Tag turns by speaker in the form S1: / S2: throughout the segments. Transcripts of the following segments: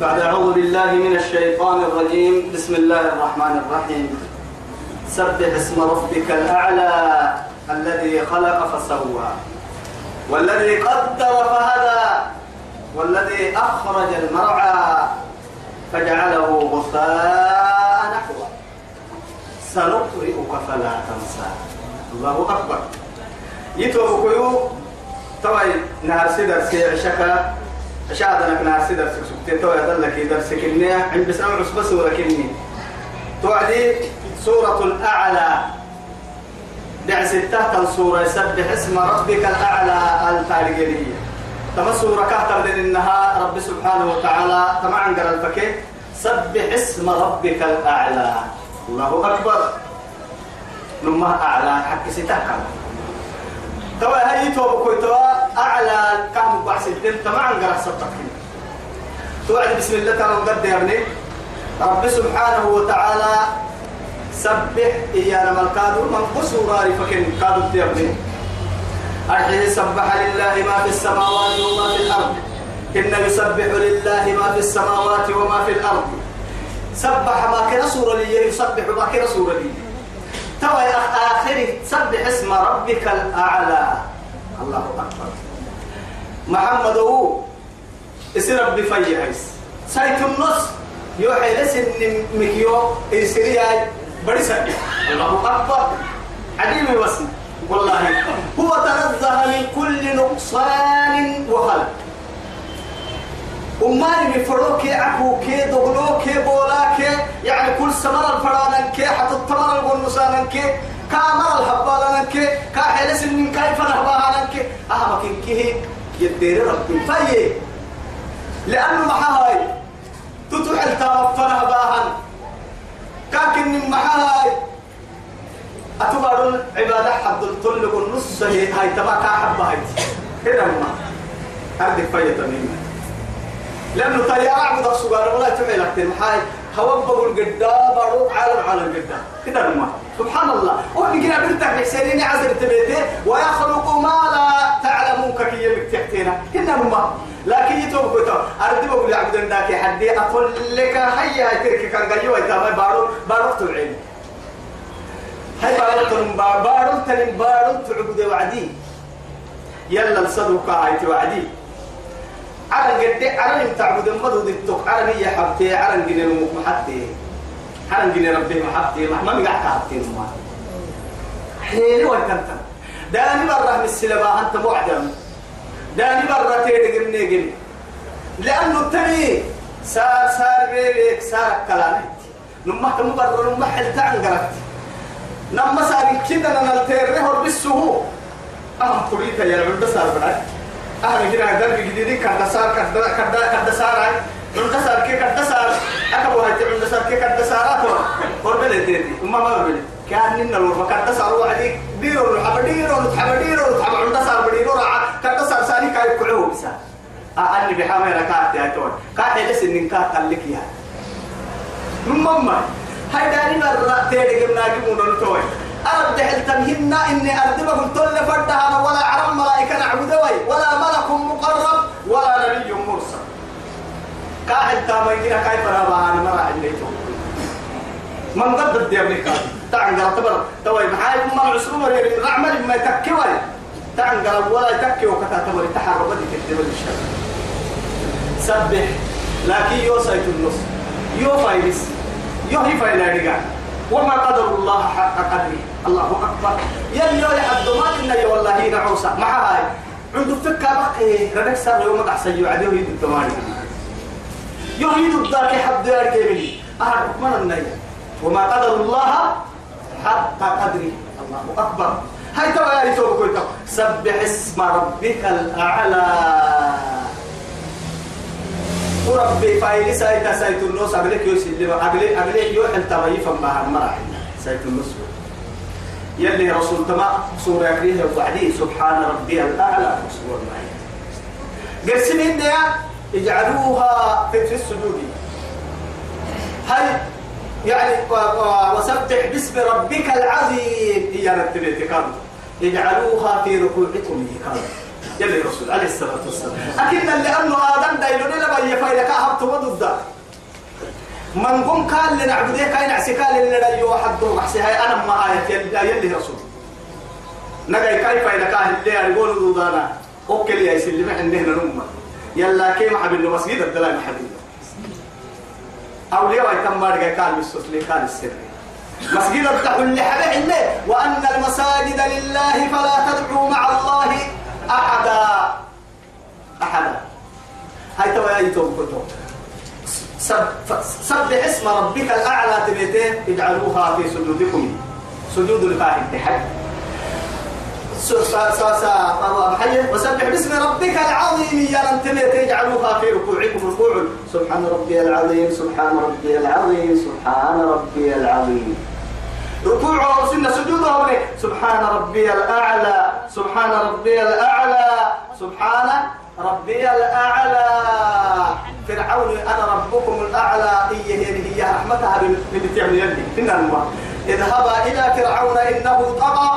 S1: بعد أعوذ بالله من الشيطان الرجيم. بسم الله الرحمن الرحيم. سبح اسم ربك الأعلى الذي خلق فسوى والذي قدر فهدى والذي أخرج المرعى فجعله غثاء نحوه. سنقرئك فلا تنسى. الله أكبر. يتوب توي نهار سيدر سي عشكا عشادنا نهار سيدر سكتي توي دلك درس كني عند بس أمر بس ولكني. توعدي سورة الأعلى. دع ستة سورة يسبح اسم ربك الأعلى. التاريخية تما سورة كهتر إنها رب سبحانه وتعالى. تما عنقر الفكي سبح اسم ربك الأعلى. الله أكبر. نما أعلى. حق ستة توا هاي تو بكوي توا أعلى كم بحث الدين تما عنقر سبتك توعد بسم الله تعالى قد يا ابني. رب سبحانه وتعالى سبح إيانا ملكادو من قصورا فكن كادو تيبني أرحيه سبح لله ما في السماوات وما في الأرض. إن يسبح لله ما في السماوات وما في الأرض. سبح ما كنا سورة لي يسبح ما كنا سورة لي توا آخر سبح اسم ربك الأعلى. الله أكبر. محمد هو اسم ربي فيهيس سايت النص يوحي لسن مكيو إسرياي بدي سبح الله أكبر. عديم وسن والله. هو تنزه من كل نقصان وخلق. أماني بفروك عكو كي دغلو كي بولا كي يعني كل سمر الفرانا كي حتى التمر القنصانا كي كامر الحبالا كي كاحلس من كيف نهبانا كي أهمك كي يدير ربي فيه لأنه محاهي تتوحل تامفنا باهن. كاكن محاهي أتبارون عبادة حد الطلق النص هي هاي تبع كحب هاي. هنا ما أردك فاية تميمة. لأنه تري أعبد السجار ولا تعمل أكتر محاي هوبه القدام بارو عالم على القدام كده ما سبحان الله. وإن كنا بنتك بحسيني عزل تبيته ويخلق ما لا تعلمون كي يمك تحتنا كنا ما لكن يتوب كتو. أردب أقول عبد ذاك حدي أقول لك هيا ترك كان جيوا يتابع بارو بارو تعين هاي بارو تنم بارو تنم بارو تعبد وعدي يلا الصدق هاي توعدي. عرن قد عرن تعبد المدو دكتوك عرن هي حبتي عرن جني المك محتي عرن جني ربي محتي ما قاعد حبتي ما حيل وكنت داني برا من السلبا أنت معدم داني برا تيدي قمني قمني لأنه التاني صار صار بيك صار كلامك نما كم برا نما حل تعنقرت نما صار كده أنا التيره بالسهو أهم قريتها يا رب صار بدأ أهل كده درب جديد كذا صار كذا كذا كذا صار عند صار كي كذا صار أكبر هاي عند صار كي كذا صار أكبر. قرب لي وما ما بقول كأن لنا لو كذا صار وعدي ديرو حبديرو حبديرو حب عند صار بديرو رع كذا صار ساني كاي كلهم بس أهل بحامي ركعت يا تون كاي لسه نكات لك يا. ماما هاي داني مرة تيجي قمنا جمونا نتوي. أرد تمهن إني أردبهم تل فردها ولا عرم ملائكة نعبدوي ولا ملك مقرب ولا نبي مرسل. قاعد تامين كيف رابع أنا مرة عنديتهم من ضد الديابليكا تعن قال تبر توي محاي ما العسرون وريري رعمل ما يتكوي تعن قال ولا يتكي وكتا تبر تحرر بدي تكتب الشر. سبح لكن يو سيت النص يو فايلس يو هي وما قدر الله حق قدره. الله يلي يا حد ما إن والله نعوسا مع هاي. عنده فكة بقى. ردك صار يوم أحسن يعديه يد الدماني يريد الذاك حد يركبني أهل من النية وما قدر الله حق قدره. الله أكبر. هاي ترى يا سبح اسم ربك الأعلى. وربي فايلي سايتا سايت النص أقلك يوسي أقلك أقلك يوحل تغيفا مع المراحل سايت النص يلي رسول تما سورة يكريه وعدي سبحان ربي الأعلى. سورة المعين قسمين ديا اجعلوها في, السجود. هل يعني وسبح باسم ربك العظيم. هي رتبت اجعلوها في ركوعكم. كانوا يلي الرسول عليه الصلاة والسلام. أكيد لأنه آدم دايلون لما يفايلك أهبت توما ضد من قم قال لنا كاين عسكال اللي لا يو حد وحسي هاي أنا ما آية يلي رسول. نجاي كيف إذا كان اللي يقول ضدنا أوكل يا سلمة إنه نوم يلا كيف حبيب المسجد الدلائل حبيب أولياء يتم مرجع كان بالسفلي كان السر. مسجد التحل حبيب إنه وأن المساجد لله فلا تدعوا مع الله. أحدا أحدا هاي تو يا يتوم كتو سبح اسم ربك الأعلى تبيتين اجعلوها في سجودكم. سجود القاهر تحت وسبح باسم ربك العظيم يا لن تجعلوها في ركوعكم. ركوع. سبحان ربي العظيم سبحان ربي العظيم سبحان ربي العظيم. ركوع وسنة سجوده سبحان ربي الأعلى سبحان ربي الأعلى سبحان ربي الأعلى. فرعون أنا ربكم الأعلى. هي هي رحمتها بالتعمل يدي إن اذهبا إلى فرعون إنه طغى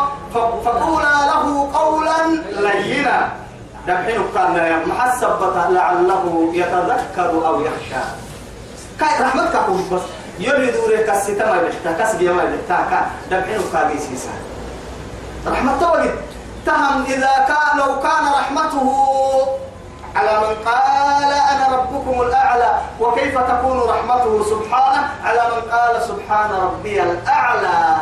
S1: فقولا له قولا لينا. دحين كان محسبة لعله يتذكر أو يخشى. كاي رحمتك بس. يلي دوري كسيتا ما بيحتا كسبي ما بيحتا كا دحين كان يسيسا رحمة ولد تهم إذا كان لو كان رحمته على من قال أنا ربكم الأعلى وكيف تكون رحمته سبحانه؟ على من قال سبحان ربي الأعلى.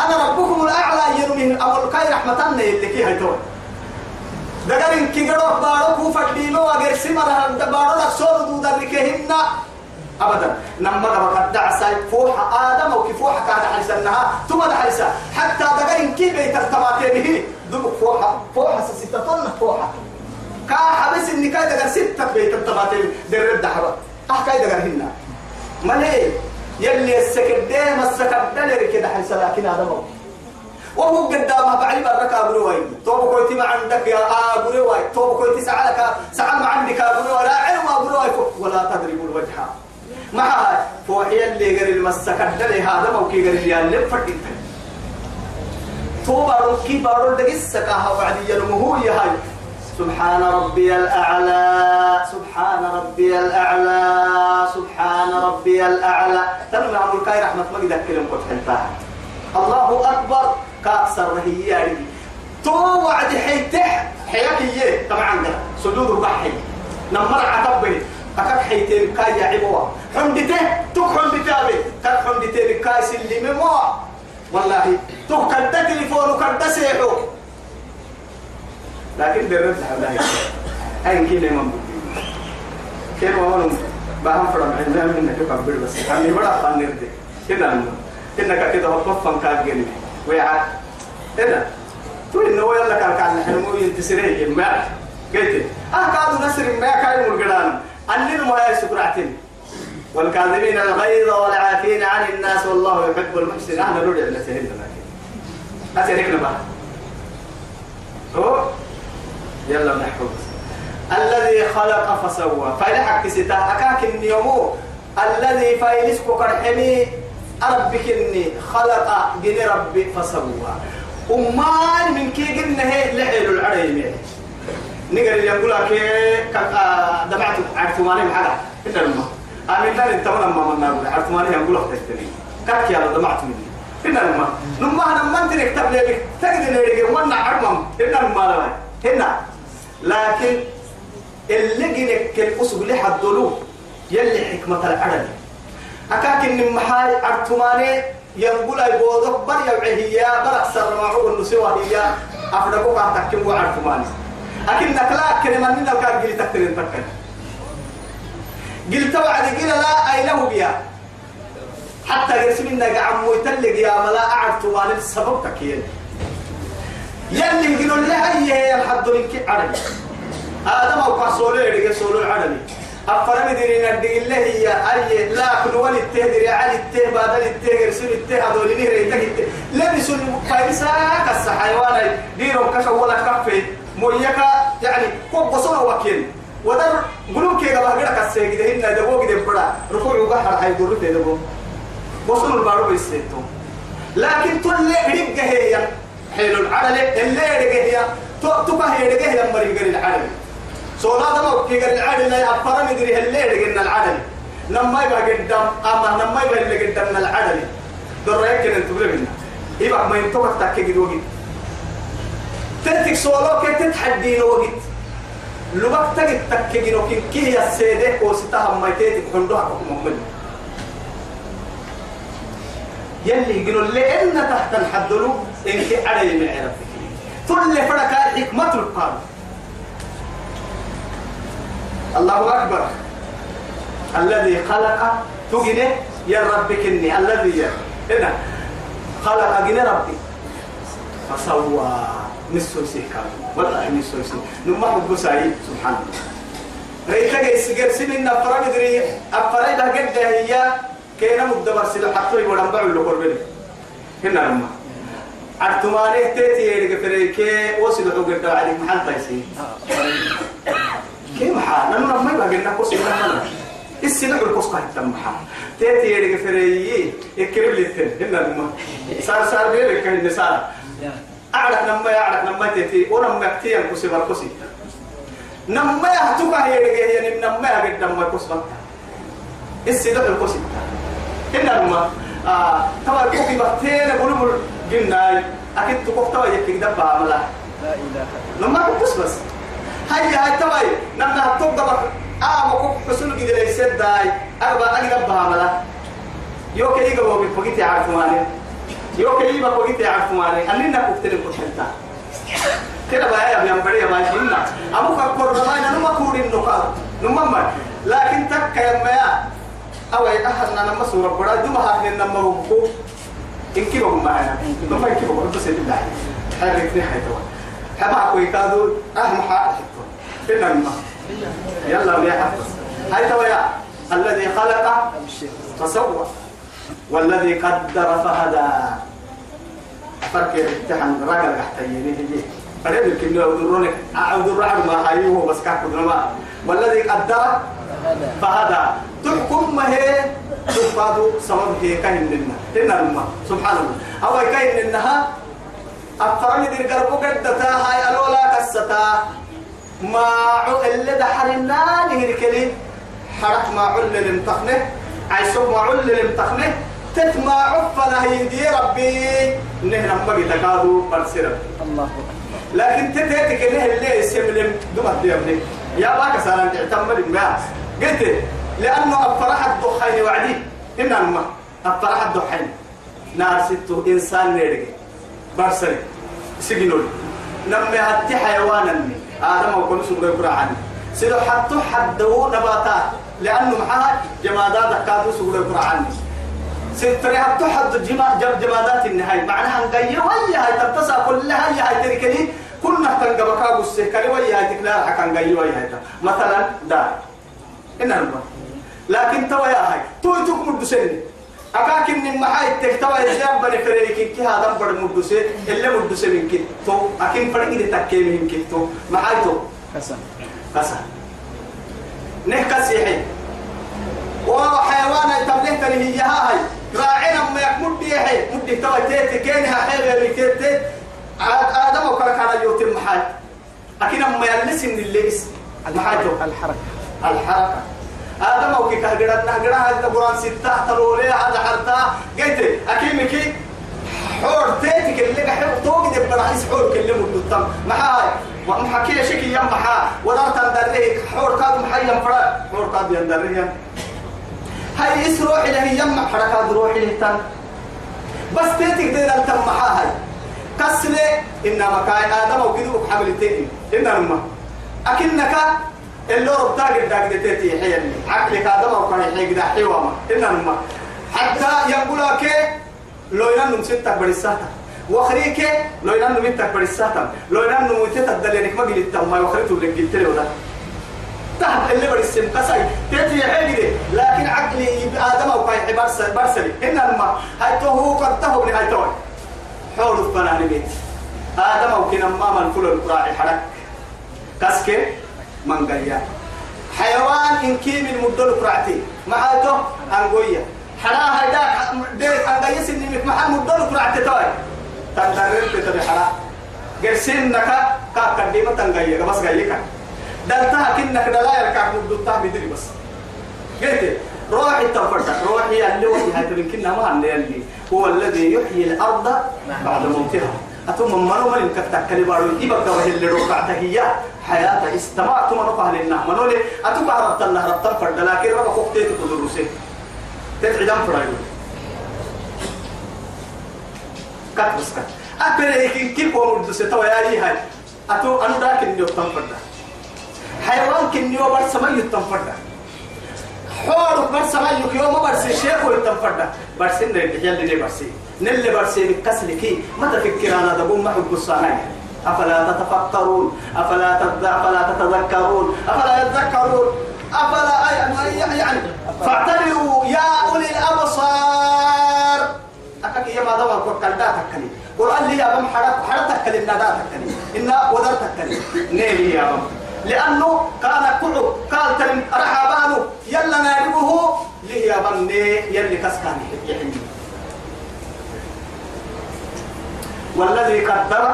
S1: أنا ربكم الأعلى يرمي أمر كاي رحمتنا اللي كي هيتون دقر كي قدوك بارو فردينو أغير سمر بارو لك صور دو ذلكهن أبدا. نما قبل دعسا فوحة آدم أو كفوحة كان حلسنها ثم حلسا حتى دقر كي بيت التماتين دبك فوحة فوحة ستة طن فوحة كا حبس كاي دقر ستة بيت التماتين در الدحرة أح كاي دقر هنا ملي يلي السكدين السكدين كده حلسا لكن هذا موت وهو قدامها بعلم الركا بروي توب كويتي ما عندك يا آه بروي توب كويتي سعالك سعال ما عندك بروي لا علم بروي ولا تضربوا الوجه. مع فوحي اللي قال المسكت ده هذا موكي لي اللي فتت تو بارو كي بارو دقيس سكاها وعدي يلمه يا هاي سبحان ربي الأعلى سبحان ربي الأعلى سبحان ربي الأعلى. تنمي عمر كاي رحمة ما قد أكلم قد حلتها الله أكبر. كأكثر هي يعني. تو وعد حيتح حياك إيه؟ طبعا ده. سجود الضحي نمر عتبه أكاك حيتين كاي يعبوا حمدته؟ تك حمدته أبي كاك حمدته بكاي سلمي مو والله تك كد تليفون كد سيحو. لكن درت حلاي أين كي لمن كيف هون؟ بهم فرم. عندنا من نكبر بس؟ كان يبغى خانير ده كنا إنك كده وقفا كان جنبي ويعاد هنا. تقول إنه يلا كان كان نحن مو ينتسريه ما قلت. أه كانوا ما كانوا مرقدان أننا ما يسكرعتين والكاذبين الغيظ والعافين عن الناس والله يحب المحسنين. أنا نرجع لسهل لكن. أسألك نبا هو؟ يلا نحفظ. الذي خلق فسوى. حكي ستا أكاك النيومو الذي فايلسك كرحمي. ربك إني خلق جن ربي فسوى. أمان من كي قلنا هي لحيل العريم نقدر يقول لك دمعت عرفماني محلا إن الماء أنا لا نتمنى ما من نقول عرفماني يقول لك تستني. كاك يا دمعت مني. إن الماء نما أنا ما أنت نكتب لي تجد لي وأنا عرمم إن الماء هنا. لكن اللي جنك الأسب اللي حدلوه يلي حكمة العربي. أكاك إن محاي أرتماني ينقل أي بودك بر يوعي برك سر معه النسوة هي أفرقوا قاعد تكيم وأرتماني أكن نكلا كلمة من الكار قلت تكترين تكترين قلت وعد قيل لا أي له بيا. حتى يرسم إنك عمو يتلق يا ملا أعرتماني السبب تكيين يلي يقولون لها هي الحد منك عربي آدم أو كسولو يدق سولو العربي أفرم ديرين الدق الله هي أي لا كل ولي التهدري علي الته بعد الته رسول الته هذول نهر الته لبسوا فايسا كس حيوان ديرهم كش ولا كفي. مويكا يعني كوب بصنا وكيل ودر قلوب كي قبل غير كسي كده هنا ده هو كده بڑا ركوع وقهر هاي دور ده ده بصنا البارو بيستو لكن تل رجع هي حلو العدل اللي رجع هي تبقى هي رجع هي مريق العدل سولا دم كي قال العدل يا أفرم يدري هالليل قلنا العدل لما يبقى قدام أما لما يبقى اللي قدامنا العدل دريك أنت بلغنا يبقى ما ينتبه تاكي قد وقت تنتك سولا كي تتحدين وقت. لبك تجد تكجين وكين كي هي السيدة وستها ما يتيتك حندوها كم من يلي يقولوا لأن تحت الحدلو إنك علي من عرفتك تل فرق حكمة القرآن الله أكبر. الذي خلق تجني يا ربك إني الذي يا هنا خلق أجني ربي. فسوى. نسو سيكا والله نسو سيكا نما حب سعيد سبحان الله. ريتك يسجر سنين أفراد دري. أفراد هجد هي. كينا مدبر سلا حتى يقول أنا بعمل له قربني. هنا لما أرتمانه تيتي يرجع فريك وصل له قد عليك محل تيسي كيف حال نحن ما يبغى لنا قصة لنا السنة القصة تم حال تيتي يرجع فريك يكرم لي الثن هنا لما صار صار بيرك كان صار أعرف نما يعرف نما تيتي ونما كتير كسي بالكسي نما يهتوك هي رجع يعني نما يقد نما قصة السنة القصة هنا لما آه تبا كوكي بحتين بقولوا جناي أكيد تقف تبا يكيد دبا عملا لما كنت بس هاي هاي تبا نما هتوك دبا آه ما كوك حسن كده ليس داي. أربعة أكيد دبا عملا يوكي يجا بوبي فقيت يعرف ماني يوكي يجا فقيت يعرف ماني أننا كفتين كفتين كده بقى يا بيان بريا ماشي لنا أبوك أكبر رمانا نما كورين نقاط نما لكن تك يا ما أو أهلنا نما سورة برا دوما هاكن نما هبكو إن كيف هم معنا نما كيف هم بس يبدا حركني حيتوا حما كوي كادو أهم حاجة فينا نما يلا يا حفظ هاي توا يا الذي خلق فسوى والذي قدر فهدى. فرق يرتحن راجل قحتيني هي فريد الكلمة أودرونك أودر ما هايوه بس كاكو ما. والذي قدر فهذا تحكم ما هي؟ تفادو سبب هي كاين لنا لنا لما سبحان الله. أو كاين لنها أفرني دي قربو قدتا. هاي ألولا كستا ما عو اللي دحرنا نهركلي حرك ما عل لمتخنه عيسو ما عل لمتخنه تتما عفنا هيدي ربي. نهنا مبقي تكادو برسرب
S2: الله.
S1: لكن تتيتك اللي اللي يسملم دمت دي ابني يا باك سلام تعتمد ما قلت لأنه أفرح الدخين وعدي. هنا الماء أفرح الدخين نار ستو إنسان نيرك. برسل سجنول. نمي هتي حيوانا. آدم وكل يقرا عني سيدو حتى حدو نباتات. لأنه معها جمادات سوق يقرا عني ستري حتى حد جما جب جمادات النهاية. معناها نقيا ويا هاي تبتسع كلها. هي هاي تركني. كنا تنقبكا بسه كلي ويا هاي تكلا حكا نقيا ويا هاي مثلا دار إن الما لكن توا يا هاي. تو يتوك مدسني أكاكن من محاي تكتوا إزاي بني فريق كي هذا بڑ مدسه اللي مدسه من كي تو. أكين فرق إذا تكيم من كي تو. محاي تو.
S2: حسن.
S1: كسر نحكي سيحي. وحيوان تبليه تلي هي هاي راعينا ما يكمل بيحي مدي توا تيتي كينها حيوة اللي تيتي آدم وكلا كان يوتم محاي أكيد ما يلسن اللي اسم محاجو
S2: الحركة.
S1: الحركة. آدم وكي كهجرنا نهجرنا هذا القرآن ستة. تلولي هذا حرتا. قلت أكيد مكي حور تيتك اللي قحر توقد برعيس حور كلمة الدم محاي. ومحكي شكي يم محا ودار تندريه. حور كاد محي ينفرا حور كاد يندريه. هاي اس روحي له يم حركات روحي له تن بس تيتك دين التم محاي كسلة إنما كاي آدم وكذا حملتين إنما أكنك اللي ربطا قد داك تيتي حيني عقلك آدم وكان يحيي قد حيوما إنما حتى يقول لك لو ينام ستة بريساتا وخريك لو ينام متك بريساتا لو ينام متك تدلينك ما قلت ما يخرجوا اللي قلت له تحت اللي برسم قصي تيتي حيجي لكن عقلي آدم أو كاي برسل برسلي. إنما هاي تو هو قد تهو من هاي تو حول الفنان بيت آدم أو كنا ما من كل القراء حرك. كسكي من قريا حيوان إن كي من مدل قرعتي معاته أنقوية. حرا هيداك ديت أنقيا سني محل مدل قرعتي توي. تندرر بتبي حرا. قرسين نكا. كا قديمة تنقيا بس قايلك دلتها كنك لا يركع مدتها بدري بس. قلت روحي تنفرد روحي اللي وجهها تبين ما اللي هو الذي يحيي الأرض بعد موتها. أتوم منو من كتك كلمة يبقى وهي اللي رفعتها هي. حياة استمعت من قهل النعم منو لي أتوم عرفت الله ربط فرد لكن ربا خفتي تقدر رسي تدعي دم فرد كت بس كت أكبر لكن كيف هو مدرسة؟ توا يا هاي أتو أنا ذاك اللي يتنفرد حيوان كني وبر سمي يتنفرد. حور برس ما يك يوم برس الشيخ ويتنفرد برس اللي اللي برسي نل برسي بكسلكي ما تفكر أنا دبوم ما حب الصناعي أفلا تتفكرون؟ أفلا. أفلا تتذكرون؟ أفلا يتذكرون؟ أفلا. يعني فاعتبروا يا أولي الأبصار. أكاك يا ما دوا كوكال دا تكني قرآن لي يا بم حرتك كلمة دا تكني إن ودرتك كلمة نيلي يا بم. لأنه كان كعب قال تلم رحابانه. يلا ناربه لي بني يلي كسكاني. يحمي والذي قدر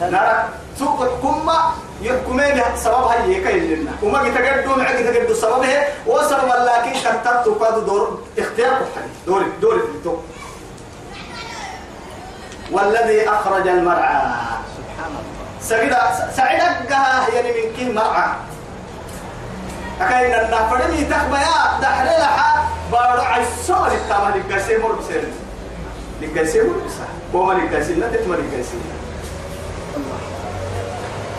S1: نارك سوق كما يحكمين سبب هاي هيك لنا وما جتقدوا معك جتقدوا سببه وسبب لكن كتبت وقاد دور اختيار دور دور والذي أخرج المرعى. الله سعيد سعيدك يعني من كل مرعى. أكاين أن فرمي تخبى يا دحر لها بارو عيسى للتامة للقاسي مر بسير للقاسي مر بسير وما للقاسي لا تتم للقاسي.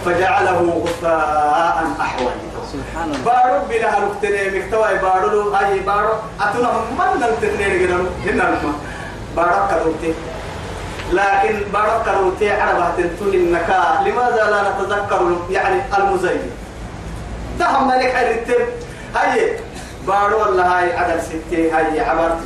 S1: فجعله غثاء أحوال. سبحان الله. بارو بلا هلوكتني مكتوى بارو هاي بارو. أتنا من نلتني لغنو هنا بارو كدوتي لكن بارك روتي عربة تنتون النكاء لماذا لا نتذكر يعني المزين؟ تهم ملك الرتب هاي بارو الله هاي عدل ستي هاي عبرت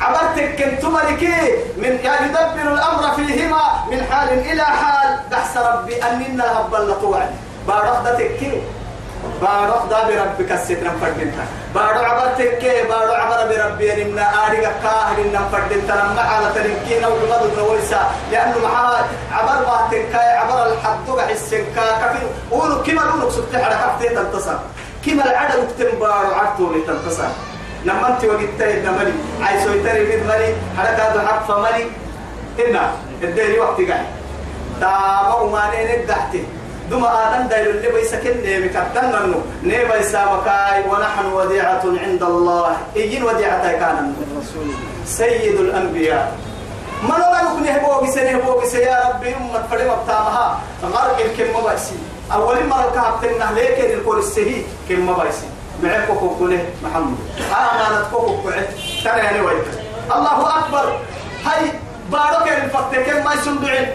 S1: عبرتك كنت ملكي من يعني يدبر الأمر فيهما من حال إلى حال. بحس ربي اننا هبل توعد بارو دتك بارو دا بربك الستر فردنتا بارو عبرتك بارو عبر بربي نمنا آرقا كاهل نم فردنتا لما على تنكين أو لغد نويسا لأنه معها عبر باتك عبر الحدوغ حسنكا كفي قولوا كما نقولوا سبت على كفتي تنتصر كما العدد اكتن بارو عرتو لتنتصر. لما انت وقت إدنا ملي. عايزو يتري بيد ملي. حركات حرف ملي. إنا الديري وقت قاعد. تامو ما نين دم آدم دايلو اللي بيسكن نيمي كتن ننو. نيبا يسامكاي ونحن وديعة عند الله. إيين وديعة كان سيد الأنبياء. من لا يكون يهبوك سنهبوك يا ربي أمة فريم أبتامها. غرق الكلمة بأسي أول مرة كهبتنا ليك الكل السهي كلمة بأسي معك كوكوله محمد. آمانت كوكو ترى يعني ويك الله أكبر. هاي بارك الفتك ما يسندعين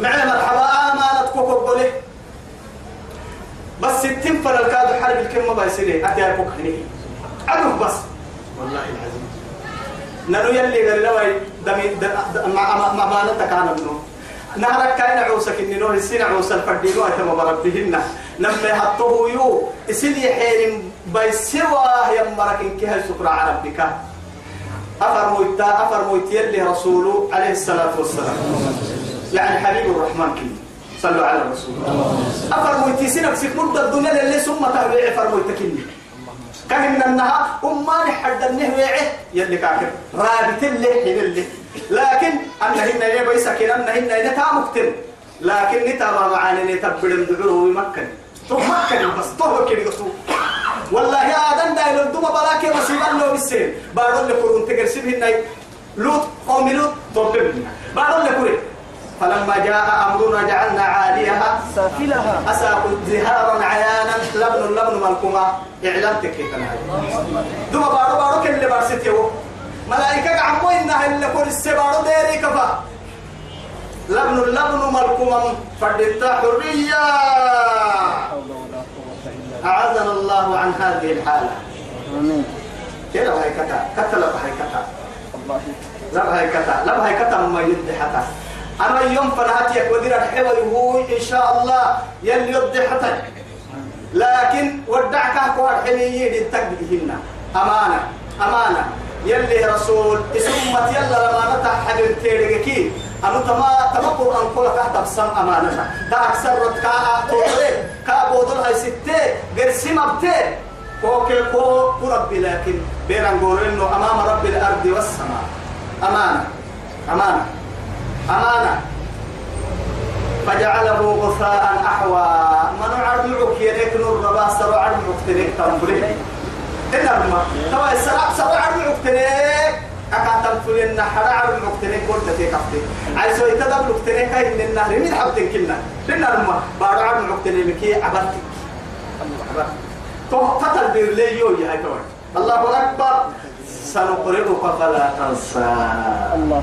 S1: معنا مرحبا. آمانت كوكوله بس ستين فل الكاد حرب الكلمة بايسيني أتي أركوك هنيه عدوك بس. والله العظيم. نانو يلي قال لواي دمي مع مع ما نتكلم منه. نهرك كاين عوسك إن نور السين عوس الفردينو أتم بربهن لما يحطه يو. إسل يحين بايسوا يمرك إنك هل شكر على ربك. أفر مويتا أفر مويت يلي رسوله عليه الصلاة والسلام. يعني حبيب الرحمن كي صلوا على الرسول. أفر مويتي سنك سيك مدة الدنيا اللي ثم تهوي أفر مويتكني كان من النها أمان حد النهويعه يلي كاكر. رابط اللي حين اللي. لكن أنهن يبي سكن أنهن نتا مكتن لكن نتا ما معاني نتبر الدعوه مكن. تو مكن بس تو كده تو والله يا آدم دايلو الدوما بلاكي وسيبان لو بالسين بارون لكورون تقرسبهن لوط قوم لوط توببنا بارون لكوري فلما جاء أمرنا جعلنا عاليها. سافلها. أساقوا زهارا عيانا. لبن لبن ملكما إعلان تكيك دوما بارو بارو كل اللي بارست يو ملائكة عمو إنها اللي كل السبارو ديري كفا. لبن لبن ملكما فردتا حرية. أعاذنا الله عن هذه الحالة. آمين. كده هاي كتا. كتا لبا هاي كتا. لبا هاي كتا لبا أما يوم فرهاتك ودير الحوى هو إن شاء الله يلي يضي لكن ودعك أكوار حميين التقبلهن أمانة أمانة. يلي رسول اسمت يلا لما نتح حبيب أنا تما تما قرآن كل كهتب سم أمانة. دا أكثر رتكاء توري كابو دول هاي ستة قرسم ابتة كوكي كو ربي لكن بين نقول إنه أمام رب الأرض والسماء. أمانة أمانة. أمانة. فجعله غثاء أحوى. من عرض معك يديك نور ربا سرع عرض معك تنبلي إلا ما توا السرع سرع عرض معك تنيك أكاتم فلنا حرا عرض معك تنيك قلت تيك أفتي عايزو يتدب معك تنيك هاي من النهر. مين حبتين كلنا لنا ما بارو عرض معك تنيك مكي عبرتك تو تتل بيرلي يو يا هاي الله أكبر. سنقرئك فلا تنسى.
S2: الله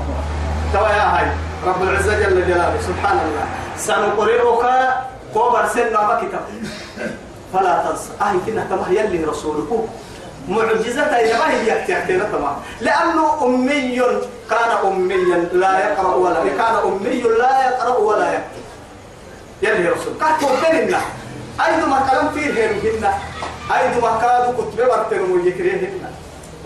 S1: توا يا هاي. رب العزة جل جلاله سبحان الله. سنقرئك كوبر سنة ما كتاب فلا تنسى أهي كنا تما يلي رسولك. معجزة إذا ما هي يحتاج تما لأنه أمي كان أميا لا يقرأ ولا كان أمي لا يقرأ ولا يكتب. يلي رسول كاتب بيننا أيضا كلام فيه هنا. أيضا كادوا كتب برتن ويكرهن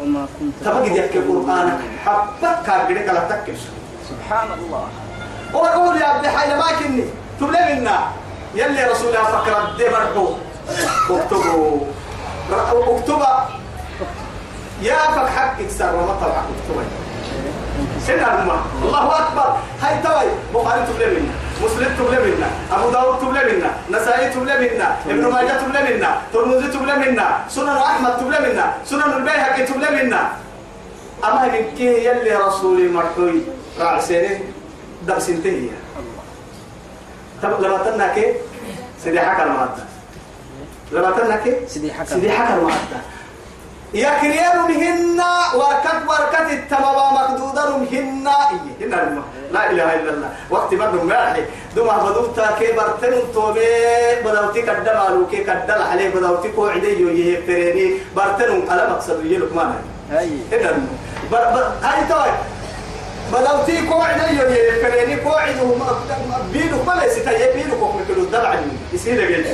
S2: وما كنت
S1: تبقى يحكي قرآنك. حبك كاغري كلا تكش.
S2: سبحان الله
S1: وقول يا عبد الحي ما كني. تبلي منا. يلي رسول الله فكر الدبرتو اكتبوا. اكتبا يا فك حق اكسر وما طبعا اكتبا سنة الماء الله أكبر. هاي توي بخاري تبلي منا. مسلم تبلي منا. أبو داود تبلي منا. نسائي تبلي منا. ابن ماجه تبلي منا. ترمذي تبلي منا. سنن أحمد تبلي منا. سنن البيهقي تبلي منا. أما كي يلي رسولي مرحوي راع سيرين دب سنتهي طب لما تنا كي؟ سيدي حكى المعدة لما تنا كي؟
S2: سيدي حكى
S1: سيدي حكى المعدة يا كريان مهن وركت وركت التمام مقدودر هنا الماء لا إله إلا الله. وقت بدو مالحي دوما بدوتا كي برتن تومي. بدوتي كدل على كي كدل عليه بدوتي كو عدي يهي برتن يلك ما
S2: هاي
S1: هنا الماء بر بر هاي توي بدوتي كو عدي يهي فريني كو عدو بينو بلا ستاي بينو كو مكلو دلع يصير جيل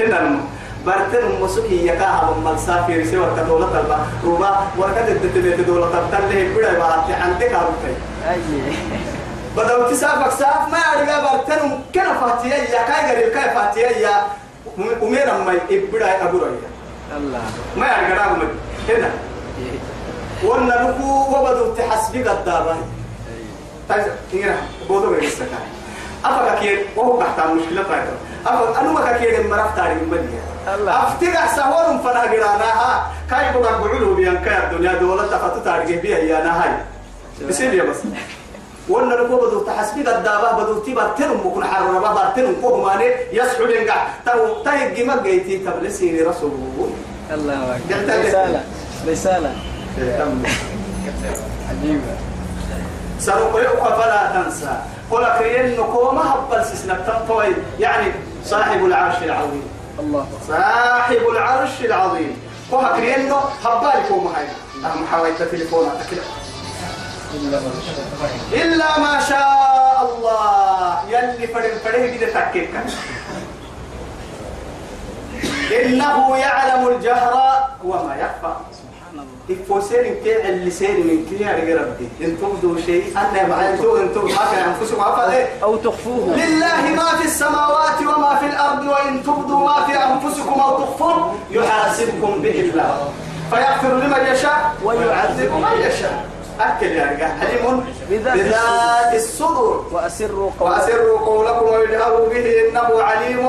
S1: هنا الماء برتن مسكي يكاها من مسافر سوى كدولة البا ربا وركت الدتبيت دولة تبتل بدا بارت عندك هارتي
S2: هاي
S1: بدو تسافك ساف. ما أرجع برتن كنا فاتيا يا. كاي غير كاي فاتيا يا. أمير ما يبدا أبو رأي
S2: الله.
S1: ما أرجع رغم هنا ونلقو وبدو تحسبي قدابا طيب هنا بودو بيستكاي أفكا كير وهو تحت مشكلة فايتة أفكا أنا ما كير مرف تاريخ مديا
S2: الله.
S1: أفتكر سهول فنا قرانا. كاي بقى بعلو بيان كاي الدنيا دولة تفتو تاريخ بيها يا نهاي. بسيب يا بس. وأنا لكو بدو تحسبي قدابا بدو تيبا تنم مكون حرر بابا تنم كوه ماني يسحو لنقع تو تايق جيما جيتي تبلسيني رسول.
S2: الله أكبر. رسالة. رسالة.
S1: سنقرئك فلا تنسى قل كريم نكوما هبل سسنة يعني صاحب العرش العظيم.
S2: الله
S1: صاحب العرش العظيم. وها كريم هبالكم هاي أهم حويت
S2: شاء
S1: إلا ما شاء الله. يلي فرن فرن كده تكيك إنه يعلم الجهر وما يخفى.
S2: الله
S1: الفوسين كي اللي سير من كي يا ربي. إن تبدوا شيء. أنا أنتم ما كان أنفسكم. عفوا
S2: أو تخفوه
S1: لله ما في السماوات وما في الأرض وإن تبدوا ما في أنفسكم أو تخفوه يحاسبكم به الله فيغفر لمن يشاء ويعذب من يشاء. أكل يا رجال حليم بذات الصدور.
S2: وأسروا قولكم.
S1: وأسروا قولكم ويجهروا به إنه عليم.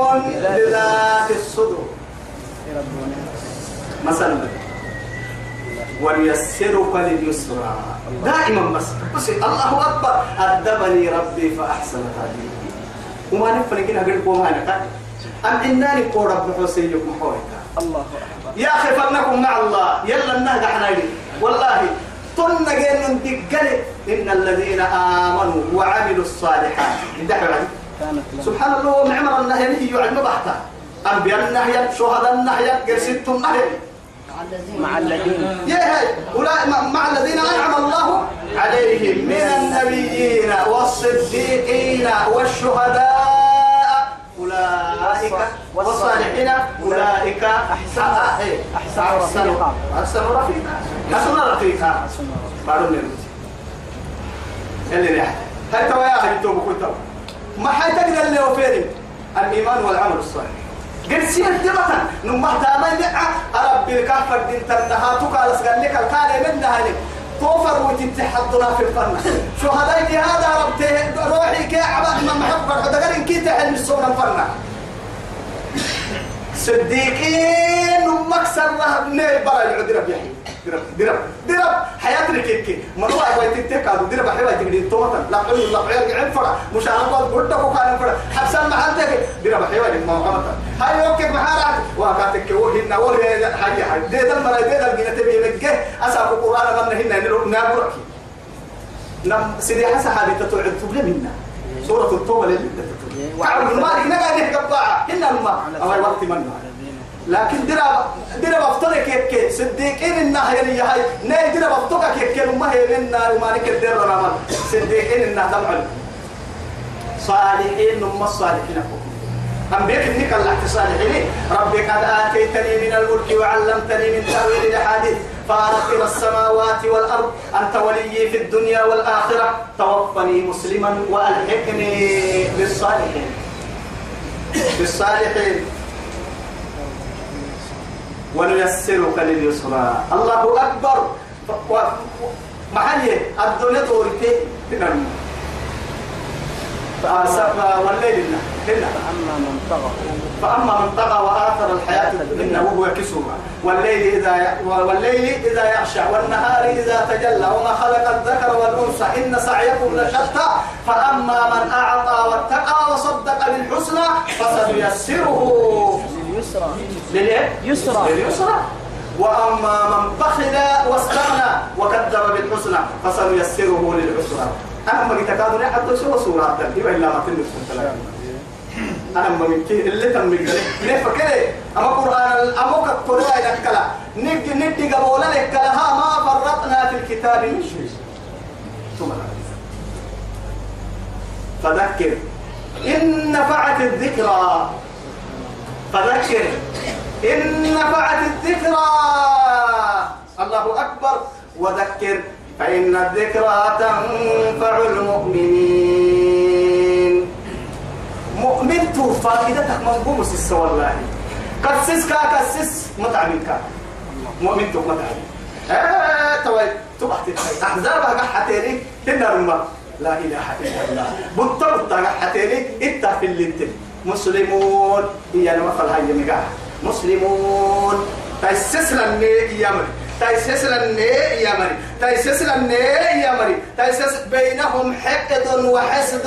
S1: بذات الصدور. مثلا ونيسرك لليسرى. دائما بس. بس الله أكبر. أدبني ربي فأحسن تعليمي وما نفعل كده غير قوم أنا أم إنني قول رب حسينكم حويتا
S2: الله أكبر.
S1: يا أخي فلنكن مع الله. يلا النهج إحنا والله طن جن دقل إن الذين آمنوا وعملوا الصالحات. سبحان الله ومعمر النهي هي يعد بحثا أنبياء النهي شهداء النهي قرسيت النهي.
S2: مع الذين
S1: يا هاي أولئك مع- الذين أنعم الله عليهم. من النبيين والصديقين والشهداء. أولئك والصالحين. أولئك أحسن
S2: أحسن رفيقا.
S1: أحسن رفيقا. حسن رفيقا. بعدهم نمت اللي نحن هاي توا يا توبوا كنتوا ما حتقدر اللي وفيرم الإيمان والعمل الصالح. قد سير دمتا نمه دامي نعا أرب الكافر دين تنها تقال اسقال لك الكالي منها لك توفر وتتحضنا في الفن. شهداء هذا رب روحي كي عباد ما محبر حدا كي تحل السونا الفن صديقين ومكسر رهب نيل برا العدرة بيحيي. درب درب درب. حياتنا كيكي من هو أبغى تتك هذا درب حيوة تقدر تومتا لا قل لا قيل قاعد فرع مش على بعض قلت وكان فرع حبسان محلتك درب حيوة ما قامت هاي وقت محارات وكاتك وهن وهي حاجة حاجة ده المرة ده الجنة تبي لقى أسأل القرآن من هنا نروح نابرك. نم سيدي حسن هذه تتوعد تبلي منا سورة التوبة اللي تعالوا المالك نقا نحكي بقى هنا الماء. أما وقت منا لكن درا درا بفترة كيف كيف صديقين إنها هي هاي ناي درا بفترة كيف كيف ما هي منا وما نكر درا رمان صديقين إنها دمع صالحين نم الصالحين أم بيك إنك الله صالحين. ربي قد آتيتني من الملك وعلمتني من تأويل الأحاديث فارق السماوات والأرض. أنت ولي في الدنيا والآخرة. توفني مسلما وألحقني بالصالحين. بالصالحين. ونيسرك لليسرى. الله أكبر. محلي الدنيا تورتي تنمو والليل هنا.
S2: فأما من طغى.
S1: فأما من طغى وآثر الحياة الدنيا وهو كسوها والليل إذا والليل إذا يغشى والنهار إذا تجلى وما خلق الذكر والأنثى إن سعيكم لشتى. فأما من أعطى واتقى وصدق بالحسنى فسنيسره.
S2: لليسرى
S1: للإيه؟
S2: يسرى.
S1: لليسرى وأما من بخل واستغنى وكذب بالحسنى فسنيسره للعسرى. أنا ما كتابنا حتى شو سورة تنتهي إلا ما تنسى أنا ما ممكن اللي تم مقدر ليه فكرة؟ أما قرآن أما كتبوا إلى كلا نبدي نبدي قبولا لك لها ما فرطنا في الكتاب. من شيء ثم فذكر. إن نفعت الذكرى. فذكر إن نفعت الذكرى. الله أكبر. وذكر. فإن الذكرى تنفع المؤمنين. مؤمن فائدتك منقوم سس والله. كسس كا كسس متعبين كا مؤمن تو متعبين آه توي. تبحت أحزابها قحتيني. تنرمى لا إله إلا الله. بطل بطل قحتيني. إنت في اللي مسلمون. هي نمفل هاي مقاح مسلمون. تأسس لني يا مري تأسس لني يا مري تأسس لني يا مري تأسس بينهم حقد وحسد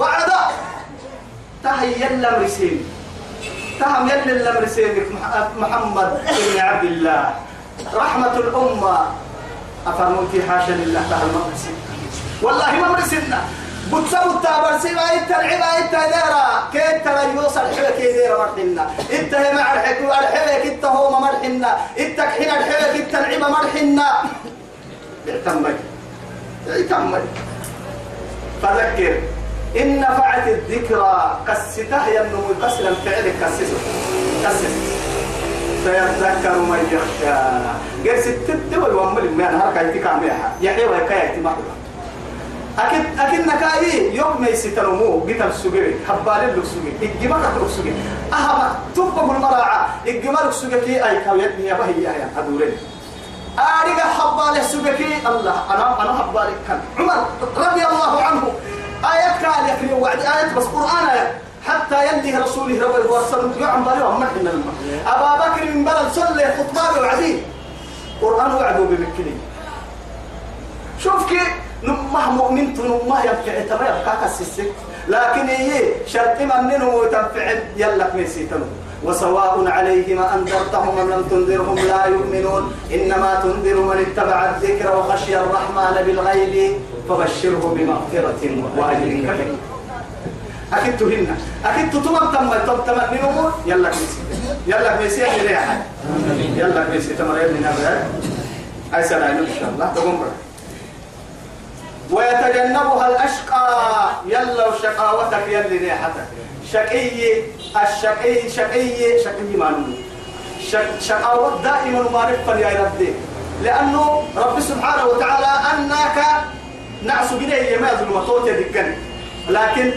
S1: وعداء تهي يلا مرسين تهم يلا مرسين محمد بن عبد الله. رحمة الأمة. أفرمون حاشا لله تعالى المرسين والله ما بتسوي التابر سيما انت العبا انت دارا كيف ترى يوصل حبك يدير مرحنا انت هي مع الحك والحبك انت هو مرحنا انت حين الحبك انت العبا مرحنا اعتمد. اعتمد. فذكر. إن نفعت الذكرى كسته ينمو كسلا فعلك كسسه كسس سيذكر من يخشى. قال ستة دول ومل من هركا يتكاملها يحيى ويكاية تمحضر أكيد أكيد نكاي يوم ما يستلمو قتل سجري حبال لك سجري الجمال لك سجري أهم تبقى المراعة الجمال لك سجري أي كويت يا بهي يا هدورين أريد حبال سجري الله أنا أنا حبال كان. عمر رضي الله عنه. آيات قال يكري وعد آيات بس قرآن آيات حتى يلي رسوله رب الورسل يعم بالي ومحنا الماء أبا بكر من بلد صلي خطبة وعدي. قرآن وعده بمكني. شوف كيف نمه مؤمن نمه ينفع تما يبقى كسسك لكن هي شرط من نمو تنفع يلا ميسيتنو وسواء عليهم أنذرتهم أم لم تنذرهم لا يؤمنون إنما تنذر من اتبع الذكر وخشي الرحمن بالغيب فبشره بمغفرة وأجر كريم أكيد تهنا أكيد تتمم تم تم تم نمو يلا ميسي يلا ميسي يلا يلا ميسي تمر يلا نبي أي سلام إن شاء الله تقوم بره ويتجنبها الأشقى. يلا وشقاوتك يلي ريحتك شقي الشقي شقي شقي ما شقاوة دائما ما يا ربي. لأنه رب سبحانه وتعالى أنك نعس بنيه ما يظلم توتي دكان. لكن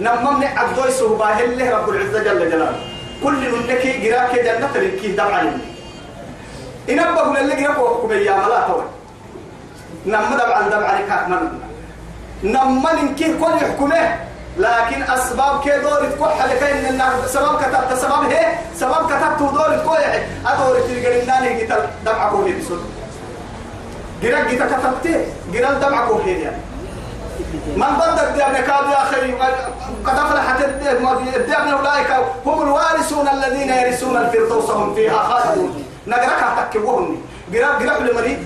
S1: نما من عبدوي سوبا هله رب العزة جل جلاله. كل منك جراك جنة لكي دمع لي. إن أبقى من اللي جراك وحكم يا ملا توي نما دمع دمع لك من نما ننكي كل يحكمه. لكن أسباب كي دور تكون حلقة إن النار سبب كتبت. سبب هي سبب كتبت دور تكون أدور تلقى النار قتل دمعك وهي بسود جراك جتا كتبت جراك دمعك وهي يعني. من بدك دي ابن كاد يا أخي؟ قد افلحت الدي ابن أولئك. هم الوارثون الذين يرثون الفردوس هم فيها خالدون. نقرأك تكبوهم قراب قراب لمريض.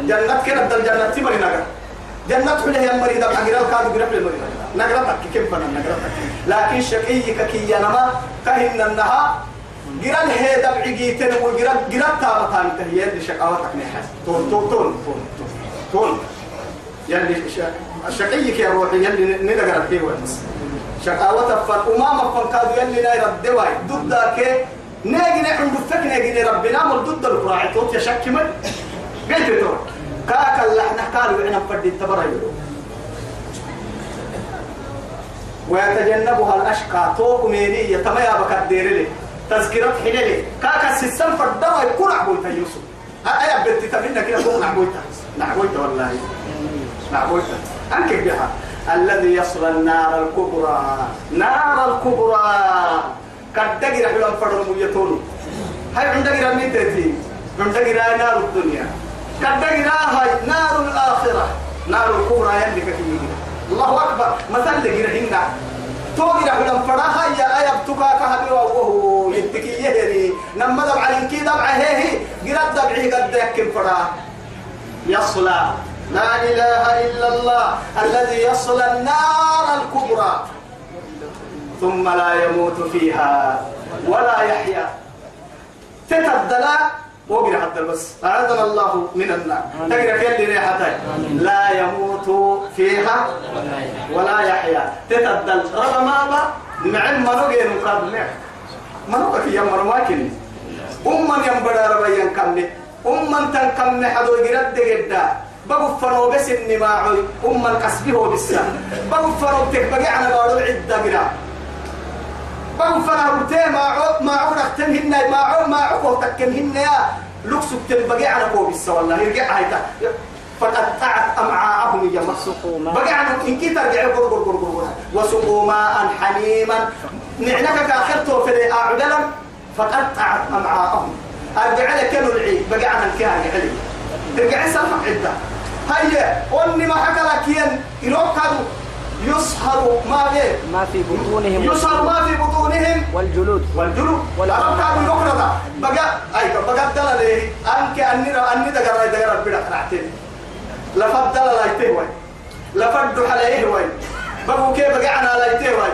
S1: جنة كده بدل جنة تمري نقرأ جنة حليه يا مريض ابن قراب كاد قراب لمريض نقرأ تك كيف فنا نقرأ لكن شقي ككي نما كهن النها. قراب هي دبع جيتن وقراب قراب تامتان تهيين لشقاوتك نحس تون تون تون تون تون. يلي شقيك يا روحي يلي ندقر فيه بس شقاوة فن أمام فن كادو يلي ناي رد واي ضد ذاك ناجي نحن دفك ناجي ربنا مر ضد القراعي توت يا شك من قلت تو كاك اللي إحنا قالوا إحنا فدي التبرع ويتجنبها الأشقى. توق مينية تما يا بكر ديرلي تذكرة حلالي كاك السيستم فردما يكون عبويتا يوسف. أيا بنتي تبينا كده تكون عبويتا. نعبويتا والله. نعبويتا. أنك بها. الذي يصل النار الكبرى. نار الكبرى. قد تجري حلم فرم يتون. هاي عندك رمي تأتي عندك نار الدنيا. تجري هاي نار الآخرة. نار الكبرى يلي كثير الله أكبر. مثل لقينا هنا. توقي حلم فراها. يا آية بتوكا كهبي وهو يتكي يهري نما دبع لنكي دبع هي قرد دبعي قد يكن فراه يصلى. لا إله إلا الله الذي يصلى النار الكبرى. ثم لا يموت فيها ولا يحيا. تتبدلا وقرا حتى بس أعاذنا الله من النار. تقرا كل ريحتين لا يموت فيها ولا يحيا. تتبدل. رغم ما نعم منوغي نقابل. منوغي في يوم مواكن أمم ينبدا ربيا كمي أمم تنكمي حدو قرد قدا بغفروا بس إني ما عوي أم الكسبه بالسا بغفروا تكبقي على بارو العدة بغفروا تي ما عو ما عو نختمهن ما عو ما عو تكمهن يا. لكسو تبقي على بو بالسا والله يرجع هايتا فقطعت أمعاءهم يا
S2: وسقوا ماء.
S1: بقى عنه إن كي ترجع قر قر قر قر وسقوا ماء حميما نعنك كاخرته في أعدلا. فقطعت أمعاءهم. أرجع لك العي بقى عن الكهان علي. ترجع سلفك عدة. هيا واني ما حكى لك ين يروكدوا يصهر ما به
S2: ما في بطونهم.
S1: يصهر ما في بطونهم.
S2: والجلود.
S1: والجلود.
S2: ولا
S1: كانوا يقرأ. بقى أي بقى دل له أنك أني أني دغرا دغرا بلا قرعتين لفضل لا يتهوي لفد عليه وين؟ بقوا كيف بقى أنا لا يتهوي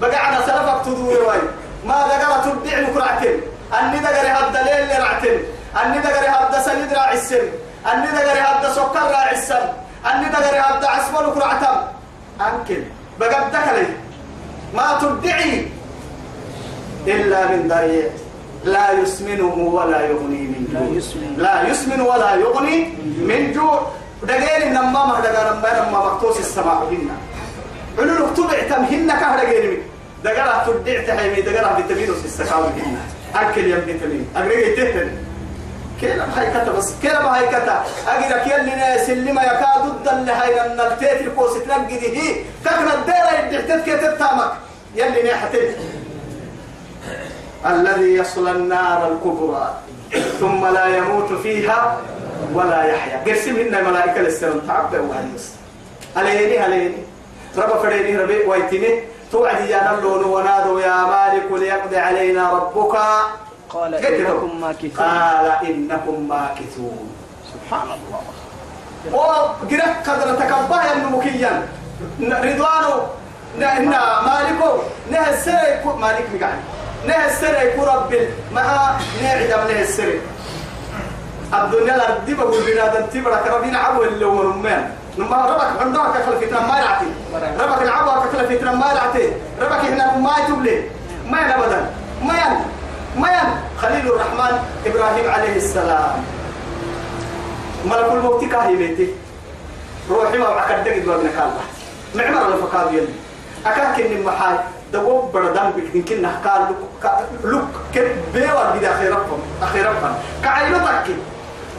S1: بقى أنا سلفك تدوي وين؟ ما دغرا تدع القرعتين أني دغرا هبد ليل رعتين أني دغرا هبد سليد راعي السن. أني دغرا هبد سكر راعي السن. أني دغرا هبد عسبل قرعتم أنكل. بقى دكلي ما تدعي إلا من ضريع لا يسمنه ولا يغني من
S2: لا
S1: جوع. لا يسمن ولا يغني من جوع. دقير نما ما دقا نما نما مقتوس السماء هنا علو نكتب اعتمهن كهر دقير دقا تدع تحيمي. دقا بتمينو سيستقاو هنا أكل يم بتمين أقرأ تهتن كلا هاي كتا بس كلا ما هاي كتا. أجرك يلي ناس اللي ما يكاد ضد هاي لما التيت الكوس تنقي هي. كتنا الديرة يدحتك كتبتامك يلي ناحتك الذي يصل النار الكبرى ثم لا يموت فيها ولا يحيا. قسم إن ملائكة للسلام تعبى وهنس عليني عليني رب فريني ربي ويتني. توعد يا نلون ونادوا يا مالك ليقضي علينا ربك.
S2: قال إنكم
S1: له.
S2: ماكثون.
S1: قال إنكم ماكثون.
S2: سبحان الله.
S1: وقرأ قدر تكبه النمكيا رضوانه. إن مالكو نه يكون مالك مقعد. نه يكون رب مع نعدم نه السرى الدنيا الأرض بقول بنادم تبرك ربنا عبو اللي هو رمان لما ربك عندك كخل فتنة ما يعطي. ربك العبو كخل فتنة ما يعطي. ربك هنا ما يتبلي ما ين أبدا ما ين ما خليل الرحمن إبراهيم عليه السلام. ملك الموت كاهي بيتي. روحي ما بعك الدقيق وابن كالله معمر الفقاد يلي. أكاك إن محاي. دوب بردان بك يمكن قال لك كن بيوا قد أخيركم أخيركم كعينتك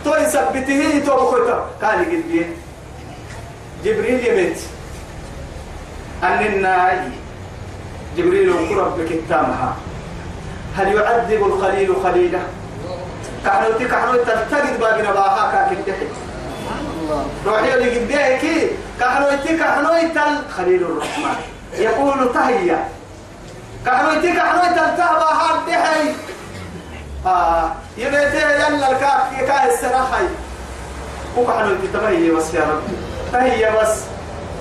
S1: تو يثبته تو بكوتا قال قد جبريل يبيت أن الناي. جبريل قرب بكتامها هل يعذب الخليل خليله؟ كحنوتي كحنوتي تلتقد باقنا باها كاكي روحي اللي قديك كحنوتي كحنوتي خليل الرحمن. يقول تهيأ. كحنوتي كحنوتي تلتهبا هاد دحي آه يبيتي يلا الكاك كاه السراحي. وكحنوتي تمهي بس يا رب. تهيأ بس.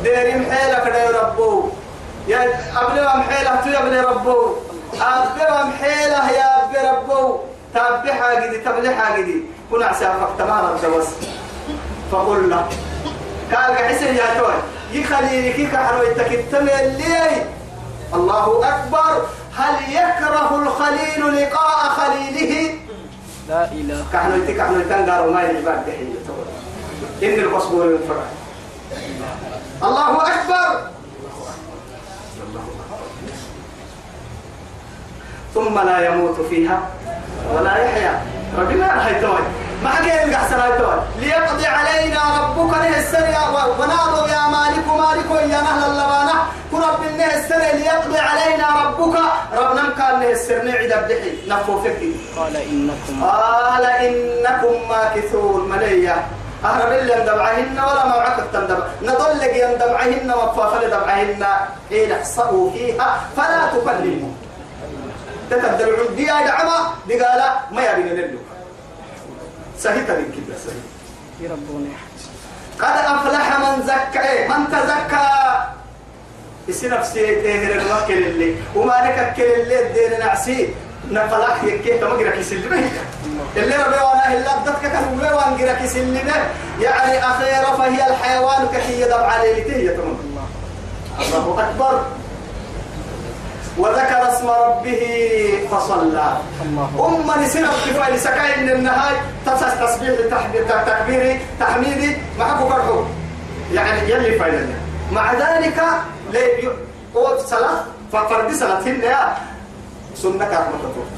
S1: ديري محيلك يا ربو. يا أبلي محيلة تو يا ابني ربو. أبلي محيلة يا أبلي ربو تابي حاجدي تبلي حاجدي كنا عسافك تمام بس فقل له. قال حسن يا توي. يخلي كي كحرو يتكتم اللي الله أكبر. هل يكره الخليل لقاء خليله؟
S2: لا إله.
S1: كحنو يتك كحنو يتنقر وما يلبان دحية إن القصبور ينفرع الله أكبر. ثم لا يموت فيها ولا يحيا. ربنا هاي توي ما حكي يلقى توي ليقضي علينا ربك نه السنة ونادوا يا مالك مالك يا نهل اللبانة. كرب نه السنة ليقضي علينا ربك. ربنا كان نه السنة عيد بدحي نفو فكي
S2: قال إنكم
S1: قال إنكم ماكثون. مليا. أهرب اللي يندبعهن ولا موعك تندبع نضل لك يندبعهن وفافل دبعهن حين احصأوا فيها. فلا تكلموا. تتبدل العدي يا دعما دي قال ما يبين نلو سهيت من كده سهيت
S2: يربوني
S1: قد أفلح من زكى من تزكى. إسي نفسي تهر الوكل اللي وما لك كل اللي الدين نعسي. نفلح يكي تمقرك يسلمه اللي ربي وأنا إلا بدتك كان ولا وانقرك يسلمه يعني أخيرا فهي الحيوان كحي دبع ليلته يتمنى الله أكبر. وذكر اسم ربه فصلى.
S2: الله.
S1: أم نسينا في سكاين النهاي تسس تسبيح تكبيري تحميدي. معكو فرحو يعني يلي فايدنا مع ذلك لي قوة صلاة. ففرد صلاة هنا سنة كافة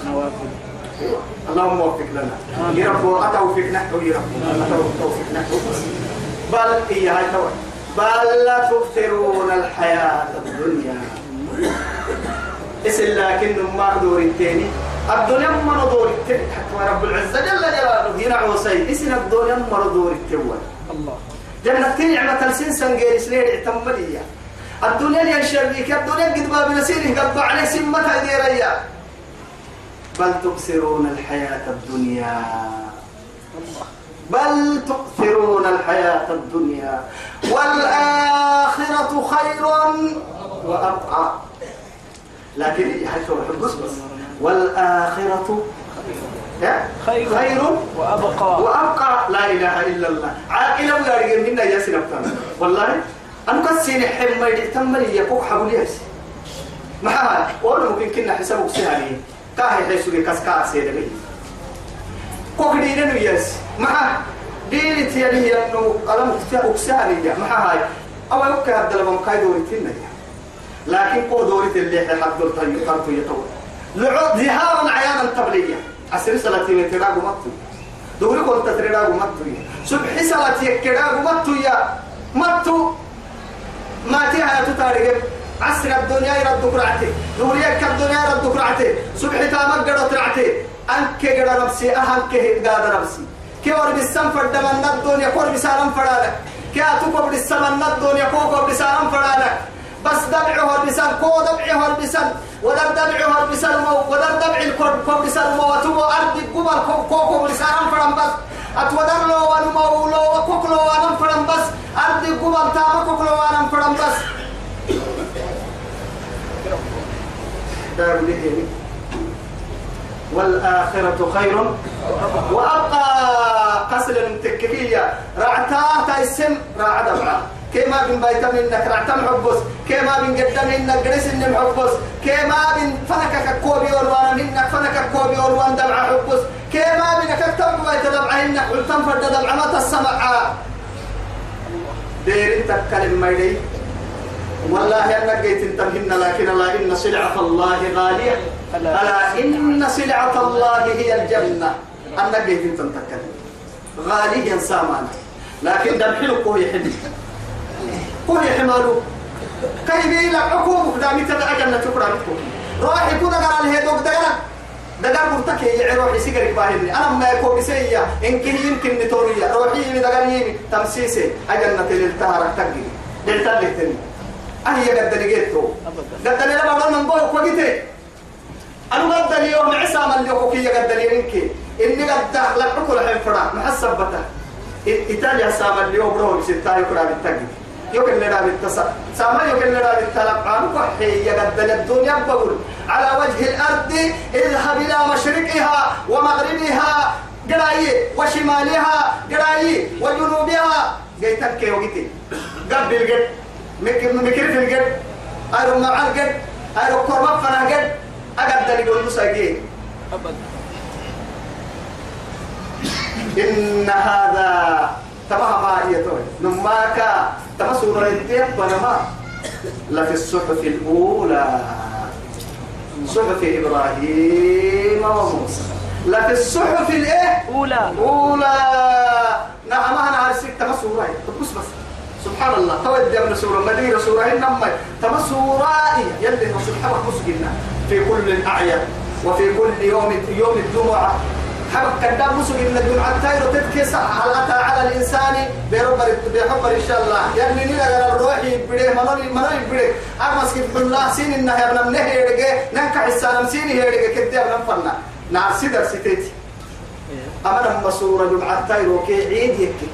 S2: نوافل.
S1: اللهم وفق لنا. يا رب أتوفق نحو يا رب. أتوفق نحو بل توي بل لا تؤثرون الحياة الدنيا. اسم لكن ما دور التاني الدنيا ما دور التاني حتى رب العزة جل جلاله هنا عوسي اسم الدنيا ما دور التوال
S2: الله.
S1: جنة نعمة السن سنجير سليل اعتمدية. الدنيا يا شريك الدنيا قد باب نسيره قد عليه سمتها ديريا بل تؤثرون الحياة الدنيا. بل تؤثرون الحياة الدنيا. والآخرة خير وأبقى. لكن حيث الحبس بس. والآخرة؟
S2: خير.
S1: خير
S2: وأبقى.
S1: وأبقى. لا إله إلا الله. عاقلة ولا رجل منا يا سنبتان والله أنا كسين حمى يتم لي يكوك حبول يس ما هذا ولا ممكن كنا حسابك سهلي كاهي حيث لي كسكا سيدمي كوك دينا يس ما دين تيالي إنه قلم تفاق سهلي ما هاي أو يوكا هذا لما مكايدو ريتنا لكن كو دوري اللي حد دور طيب طرف يطول لعود ذهابا عيانا تبلية عسر صلاتي من تراغو مطو دوري كنت تراغو مطو سبح صلاتي كراغو مطو يا. مطو ما تيها تتاريق عسر الدنيا يرد كرعتي دوري الدنيا يرد كرعتي سبح تامك قدو ترعتي أنك قدو نفسي أهنك هيد نفسي كي ورب السنفر دمان الدنيا كور بسالم فرالك كي أتوكو بالسمن الدنيا كوكو بسالم فرالك بس دمعه البسان كو دمعه البسان ودر دمعه البسان ودر دمع الكرب كو بسان وتو أرض قبل كو كو بسان فرم بس. أتودر لو ونمو لو وكوك لو ونم فرم بس. أرض قبل تاما كوك لو ونم فرم بس. والآخرة خير. وأبقى قسل المتككية رعتا تايسم راع دمعة. كما بن بيت منك رعتا محبس كما بن قدم منك قريس إن محبس كما بن فنك كوبي والوان منك فنك كوبي والوان دمعة حبس كما بن كتب بيت دمعة إنك علتم فرد دمعة ما تسمع. دير تكلم ميدي والله أنك جيت تمهن لكن لا إن سلعة الله غالية. ألا إن سلعة الله هي الجنة. أنك جيت تنتكلم غاليا سامان لكن دم حلو كوي كوي حمالو كيف يلا حكومة دامي تدعى جنة شكرا لكم؟ روح يكون قال له دوك دقنا دقر مرتك يا روحي سيجري باهني أنا ما يكون بسيا إن كن يمكن نتوريا روحي من دقر يمي. تمسيسي. أجنة للتهارة للتهارة تجي أهي قد لقيته قد لما قال من بوك أنا قد لي يوم عسى من يوكي قد لي إنك إني قد لك كل حين فرا. محسب بتا. إيطاليا سام اليوم روح بستة يكرا بالتجي يمكن لنا بالتص سما يمكن لنا بالتلقان وحي قد الدنيا بقول على وجه الأرض اذهب إلى مشرقها ومغربها قراي وشمالها قراي وجنوبها جيتك كي وقتي قبل القد مكر مكر في القد أيرو مع القد أيرو كرمة فنا قد أقدر يقول مساجين
S2: أبدا
S1: إن هذا تبع ما يتوي نماك تبع سورة الدين بنما. لفي الصحف الأولى. صحف إبراهيم وموسى. لفي الصحف الإيه؟
S2: أولى.
S1: أولى. نعم أنا عارف تبع سورة بس بس. سبحان الله. تودي من سورة. مدينة سورة. إنما تبع سورة يلي حبك مسجنا في كل الأعياد وفي كل يوم يوم الجمعة. حبك كدام مسك إن الجمعة تايرو تتكس على على الإنسان بربر بحبر إن شاء الله. يعني نينا على الروح يبدي منوري منوري يبدي. أغمس كيف الله سين إنها يبنى منه يرجع ننكح السلام سين يرجع كده يبنى فرنا نعم سيدر سيتي أمر مسورة جمعة تايرو كي عيد يكي.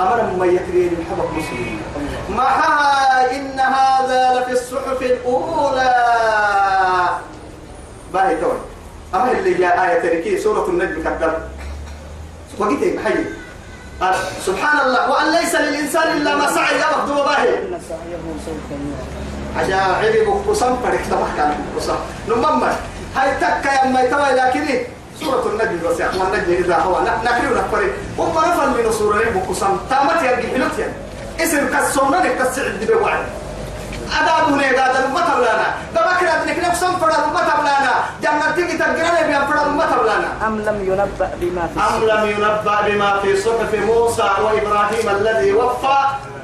S1: أمر ما يكرين حبك مسلمين. معها إن هذا لفي الصحف الأولى. باهي توي. أما اللي جاء آية تركي سورة النجم كذب. وقيت حي. آه، سبحان الله وأن ليس للإنسان إلا ما سعى يا وقت باهي
S2: إن سعيه سوف يرى
S1: عجائب بقصم فرق تبح كان بقصم نمما هاي تكا يا ما يتوى لكن سورة النجم بس يا النجم إذا هو نكري. ونكري هم نفل من سورة بقصم تامت يا بحلوت يا. اسم كسونا نكتسعد بوعد. أداب هنا قادر ما تبلانا ببكر أدنك نفسهم فرد ما تبلانا جنة تيجي تقرأنا بيان فرد ما تبلانا
S2: أم لم ينبأ بما في
S1: أم لم ينبأ بما في صحف موسى وإبراهيم الذي وفى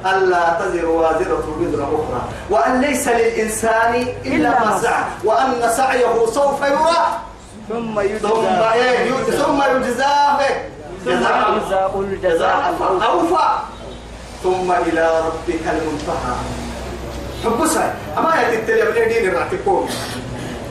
S1: ألا تزر وازرة وزر أخرى وأن ليس للإنسان إلا ما سعى وأن سعيه سوف يرى
S2: ثم يجزى
S1: ثم إيه يج- ثم يجزاه إيه؟ جزاء
S2: الجزاء الأوفى
S1: أوفى ثم إلى ربك المنتهى حبسها أما يتتلي من دين الرعتكون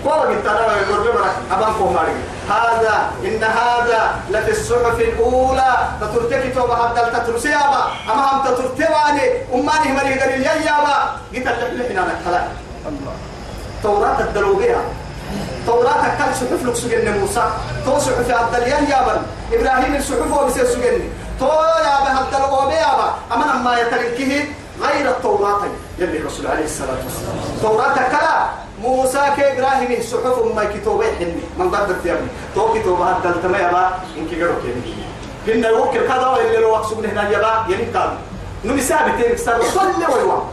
S1: قوة أنا يقول أبانكم ماري هذا إن هذا لفي الصحف الأولى تترتكي توبة هذا تترسي أبا أما هم تترتواني أماني مري قال يا يابا قلت اللي حنا نكلا
S2: الله
S1: توراة الدلوغية توراة كان صحف لك سجن موسى تو صحف عبد اليان يابا إبراهيم الصحف وبسير سجن تو يابا عبد الوهاب يابا أما لما يتركه غير التوراة يلي الرسول عليه الصلاة والسلام. توراة كلا. موسى كإبراهيم صحف ما كتوبة حني من قدر يا ابني تو كتوبة هذا التما يابا إنك جرو كني هن يوكل كذا ولا لو أقصد هنا يابا ينقال. نمسابي تيرك سر صلي ويوام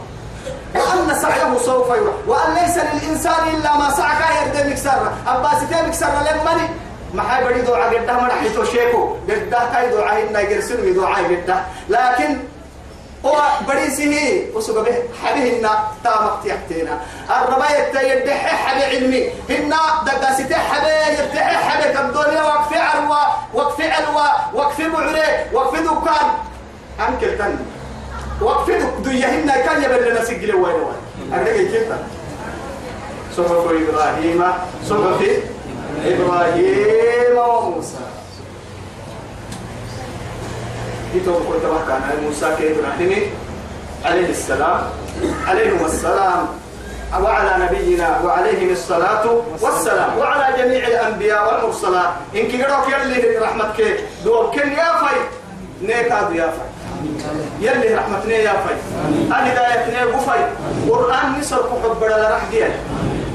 S1: وأن سعيه سوف يرى وأن ليس للإنسان إلا ما سعى كاير دمك سر أباس دمك سر لمني ما حي دعاء قد ما نحيتو شيكو. قد كاي دعاء إنه يرسل دعاء قد لكن هو بريسه وسوق به حبيه إن تامك تحتنا الرباية تيدح حبي علمي. إن دقاسته حبي يرتح حبي. الدنيا وقف عروة وقف علوة وقف بعري وقف دكان. أنكل تاني وقفدك ديهن كان يبل سجل وين وين. أرجع كيف صحف إبراهيم صحف إبراهيم وموسى. يتوب كنت بحكي عن موسى كإبراهيم عليه السلام. عليهم السلام. وعلى نبينا وعليهم الصلاة والسلام. وعلى جميع الأنبياء والمرسلات إن كيروك يلي رحمتك دور كن يا في نيكاد يا في يلي رحمتنا يا في الهداية نيبو في قرآن نسر كحب لرح ديال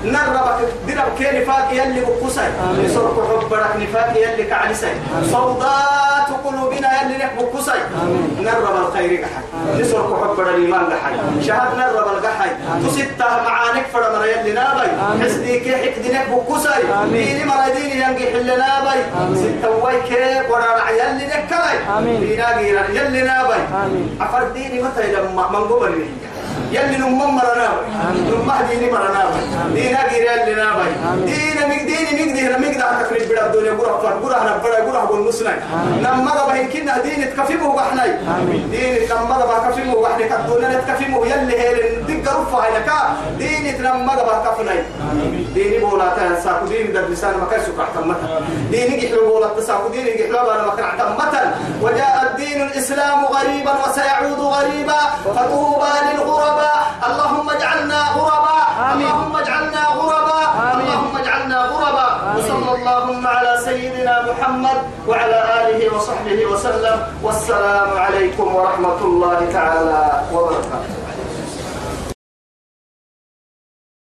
S1: نربك درب كي نفاق يلي بقصي نسرق حبرك نفاق يلي كعلسي صوضات قلوبنا يلي نحب قصي نرب الخير قحي نسرق حبر الإيمان قحي شهد نرب القحي تستها معانك فرمر يلي نابي حسدي كي حكد نحب قصي ديني مراديني ينقي حل نابي ستوي كي ورا يلي نكلي دينا غير يلي نابي أفرديني متى لما من قبل يلي نمم مرنا نمم ديني مرنا دينا غير يلي نابي دينا مك ديني مك دينا مك ده تكريب بلا الدنيا قرا فر قرا هنا بلا بقول مسنا نما ده بهين كنا ديني تكفيمه وحناي. ديني نما ده بكفيمه وحنا كدونا تكفيمه يلي هي دق رفع هناك ديني نما ده بكفناي ديني بولا تنساكو ديني ده لسان ما كان سكر تمتا ديني يحلو بولا تساكو ديني يحلو أنا ما كان تمتا وجاء الدين الإسلام غريبا وسيعود غريبا. فطوبى للغرباء اللهم اجعلنا غرباء اللهم اجعلنا غرباء اللهم اجعلنا غرباء وصلى اللهم على سيدنا محمد وعلى آله وصحبه وسلم. والسلام عليكم ورحمة الله تعالى وبركاته.